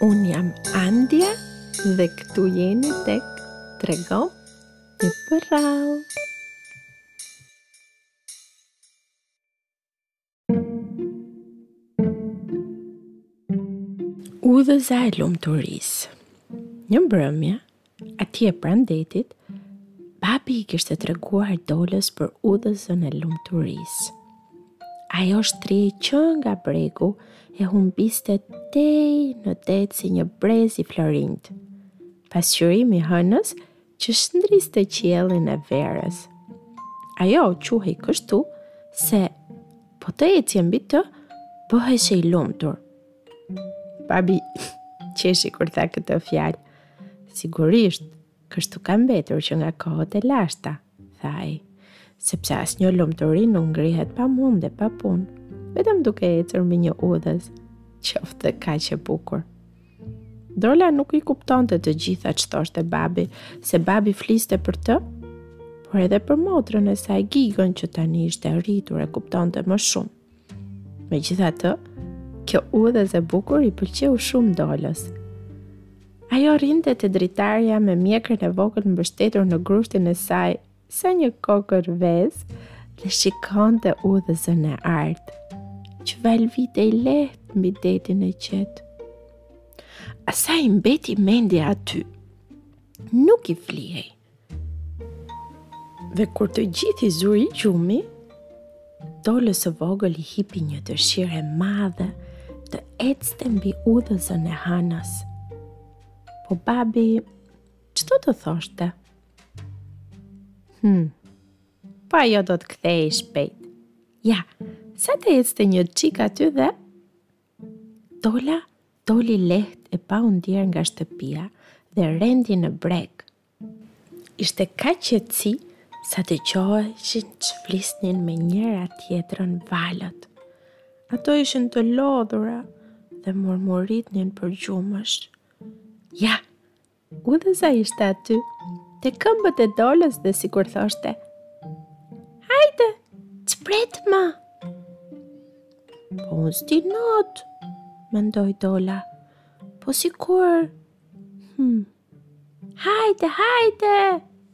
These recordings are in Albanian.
Unë jam Andja dhe këtu jeni tek Tregom një përrallë. Udhëza e lumturisë. Një mbrëmje Atje pranë detit, babi i kishte treguar Dolës për udhëzën e lumturisë. Ajo shtrihej që nga bregu e humbiste tej në det si një brez i florinjtë. Pasqyrimi i hënës që shndriste qiellin e verës. Ajo quhej kështu se po të ecje mbi të, bëheshe i lumtur. Babi qeshi kur tha këto fjalë. Sigurisht, kështu ka mbetur që nga kohët e lashta, tha ai, sepse asnjë lumturi nuk ngrihet pa mund dhe pa punë, vetëm duke ecur mbi një udhëz, qoftë dhe kaq e bukur. Dola nuk i kuptonte të gjitha ç'thoshte babi, se babi fliste për të, por edhe për motrën e saj Gigën që tani ishte rritur e kuptonte më shumë. Megjithatë, kjo udhëz e bukur i pëlqeu shumë Dolës. Ajo rrinte te dritarja me mjekrën e vogël mbështetur në grushtin e saj, sa një kokërr vezë, dhe shikonte udhëzën e artë, që valëvitej lehtë mbi detin e qetë. Asaj i mbeti mendja aty, nuk i flihej. Dhe kur të gjithë i zuri gjumi, Dolës së vogël i hipi një dëshirë e madhe të ecte mbi udhëzën e Hanës. Po babi, ç'do të thoshte? Hm. Po ajo do të kthehej shpejt. Ja, sa të ecte një çik aty dhe Dola doli lehtë e pa u ndier nga shtëpia dhe rendi në breg. Ishte kaq qetësi sa dëgjoheshin ç'flisnin me njëra-tjetrën valët. Ato ishin të lodhura dhe murmuritnin përgjumësh. Ja, Udhëza ishte aty, te këmbët e Dolës dhe sikur thoshte, Hajde, ç'pret më? Po unë s'di not, mendoi Dola, po sikur, hmm, hajde, hajde,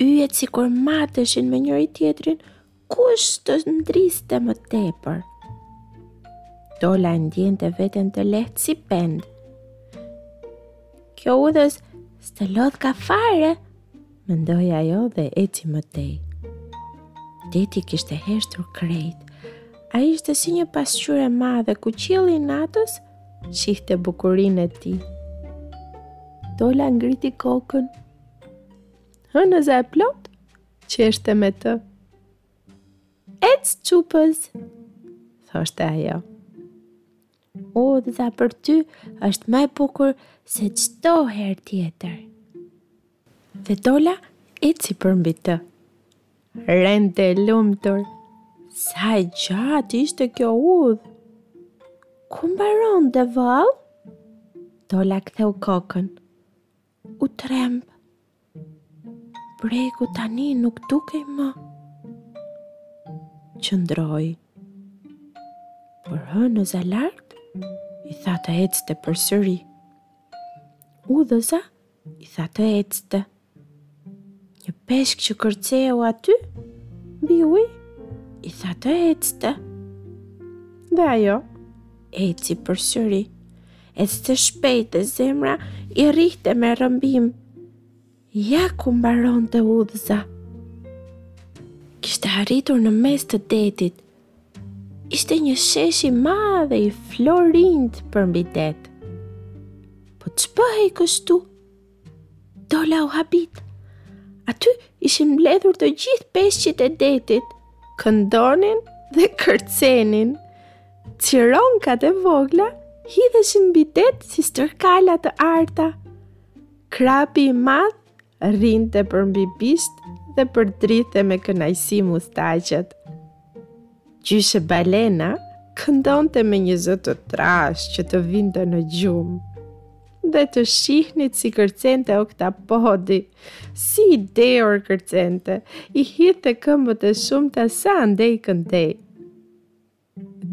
Yjet sikur mateshin me njëri-tjetrin, kush të ndriste më tepër. Dola e ndiente veten të lehtë si pendë. Kjo udhëz s'të lodhka fare, mendoi ajo dhe eci më tej. Deti kishte heshtur krejt, ai ishte si një pasqyrë e madhe ku qielli i natës shihte bukurinë e tij. Dola ngriti kokën Hënëza e plotë qeshte me të. Ec çupëz, thoshte ajo. Udhëza për ty është më e bukur se çdo herë tjetër. Dhe Dola eci përmbi të. Rendte e lumtur, sa e gjatë ishte kjo udhë. Ku mbaronte vallë? Dola ktheu kokën. U tremb. Bregu tani nuk dukej më. Qëndroi. Por hënëza lart i tha të ecte përsëri. Udhëza i tha të ecte. Një peshk që kërceu aty mbi ujë, i tha të ecte. Dhe ajo, eci përsëri. Ecte shpejt e zemra i rrihte me rrëmbim. Ja ku mbaronte udhëza. Kishte arritur në mes të detit. Ishte një shesh i madh e i florinjtë përmbi det. Po ç'bëhej kështu? Dola u habit. Aty ishin mbledhur të gjithë peshqit e detit, këndonin dhe kërcenin. Cironkat e vogla hidheshin mbi det si stërkala të arta. Krapi i madh rrinte përmbi bisht dhe përdridhte me kënaqësi mustaqet. Gjyshe balena këndonte me një zë të trashë që të vinte në gjumë. Dhe të shihnit si kërcente oktapodi, si i dehur kërcente, i hidhte këmbët e shumta sa andej-këndej.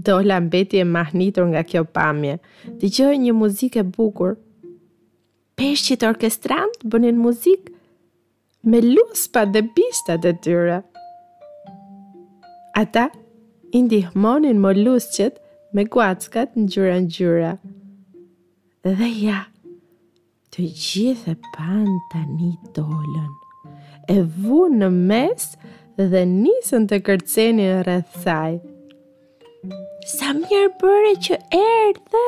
Dola mbeti e mahnitur nga kjo pamje, dëgjoi një muzikë e bukur. Peshqit orkestrantë bënin muzikë me luspat dhe bishtat e tyre. Ata i ndihmonin molusqet me guackat ngjyra-ngjyra. Dhe ja, të gjithë e panë tani Dolën. E vunë në mes dhe nisën të kërcenin rreth saj. Sa mirë bëre që erdhe!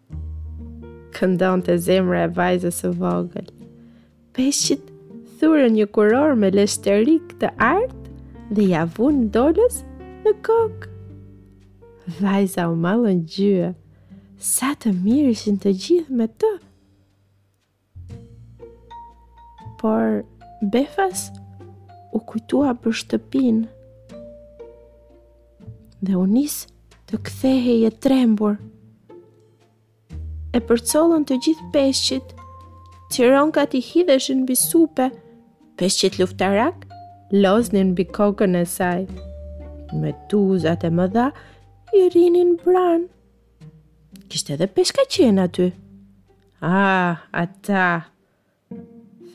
Këndonte zemra e vajzës së vogël. Peshqit thurën një kurorë me leshterik të artë dhe ia vunë Dolës në kokë. Vajza u mallëngjye, sa të mirë ishin të gjithë me të. Por befas u kujtua për shtëpinë dhe u nis të kthehej e trembur. E përcollën të gjithë peshqit, cironkat i hidheshin mbi supe, peshqit luftarakë loznin mbi kokën e saj. Meduzat e mëdha i rrinin pranë Kishte edhe peshkaqenë aty. Ah, ata,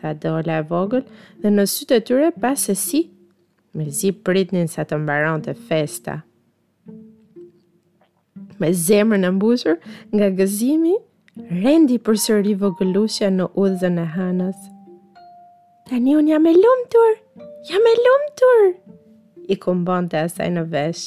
tha Dola e vogël, dhe në sytë e tyre pa se si, mezi pritnin sa të mbaronte festa. Me zemrën e mbushur nga gëzimi, rendi përsëri vogëlusja në udhën e hënës. Tani unë jam e lumtur, jam e lumtur, i kumbonte asaj në vesh.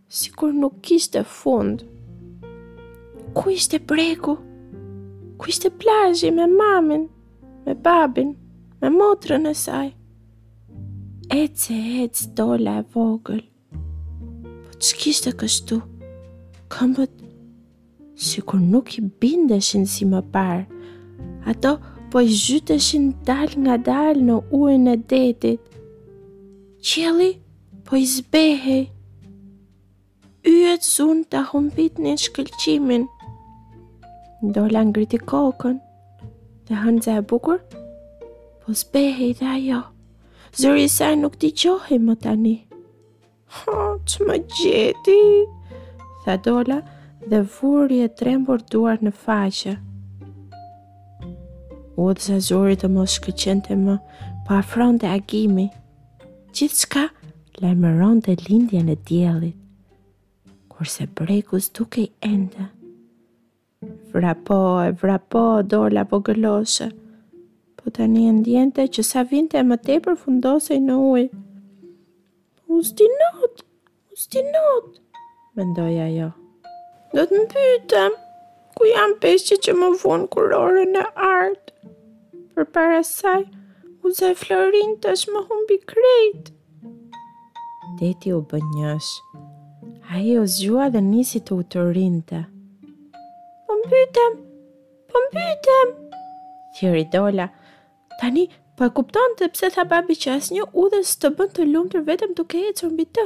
Sikur nuk kishte fund. Ku ishte bregu? Ku ishte plazhi me mamin, me babin, me motrën e saj? Ec e ec Dola e vogël. Po ç'kishte kështu? Këmbët sikur nuk i bindeshin si më parë. Ato po i zhyteshin dalëngadalë në ujin e detit. Qielli po i zbehej. Yjet zunë ta humbitnin shkëlqimin. Dola ngriti kokën dhe hënëza e bukur po zbehej dhe ajo. Zëri i saj nuk dëgjohej më tani. Ha, ç'më gjeti, tha Dola dhe vuri e trembur duart në faqe. Udhëza zuri të mos shkëlqente më, po afronte agimi. Gjithçka lajmëronte lindjen e diellit, kurse bregu s'dukej ende. Vrapo e vrapo, Dola vogëloshe. Po tani e ndjente që sa vinte e më tepër fundosej në ujë. U gdhi, Zot, u gdhi, Zot, mendoi ajo. Do të mbytem, ku janë peshqit që më vunë kurorën e artë. Përpara saj, udhëz e florinjtë tashmë humbi krejt. Deti u bë njësh. Ai u zgjua dhe nisi të uturinte. Po mbytem, po mbytem, thirri Dola. Tani, po e kuptonte pse tha babi që asnjë udhë s'të bën të lumtur vetëm duke ecur mbi të.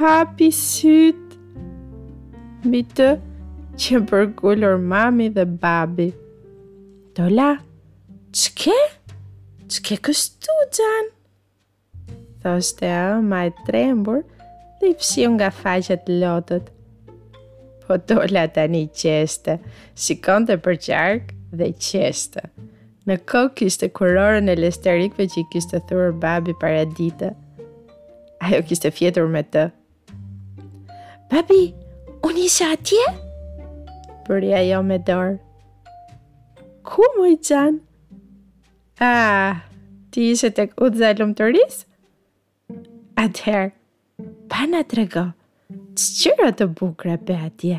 Hapi sytë Mbi të qenë përkulur mami dhe babi Dola Ç'ke? Ç'ke kështu xhan? Thoshte e ëma e trembur Dhe i fshiu nga faqet lotët Po Dola tani qeshte Shikonte përqark dhe qeshte Në kokë kishte kurorën e lesterikëve që i kishte thurë babi paradite Ajo kishte fjetur me të. Babi, unë isha atje? Bëri ajo me dorë. Ku moj xhan? Ah, ti ishe tek udhëza e lumturisë? Atëherë, pa na trego, ç'gjëra të bukura pe atje?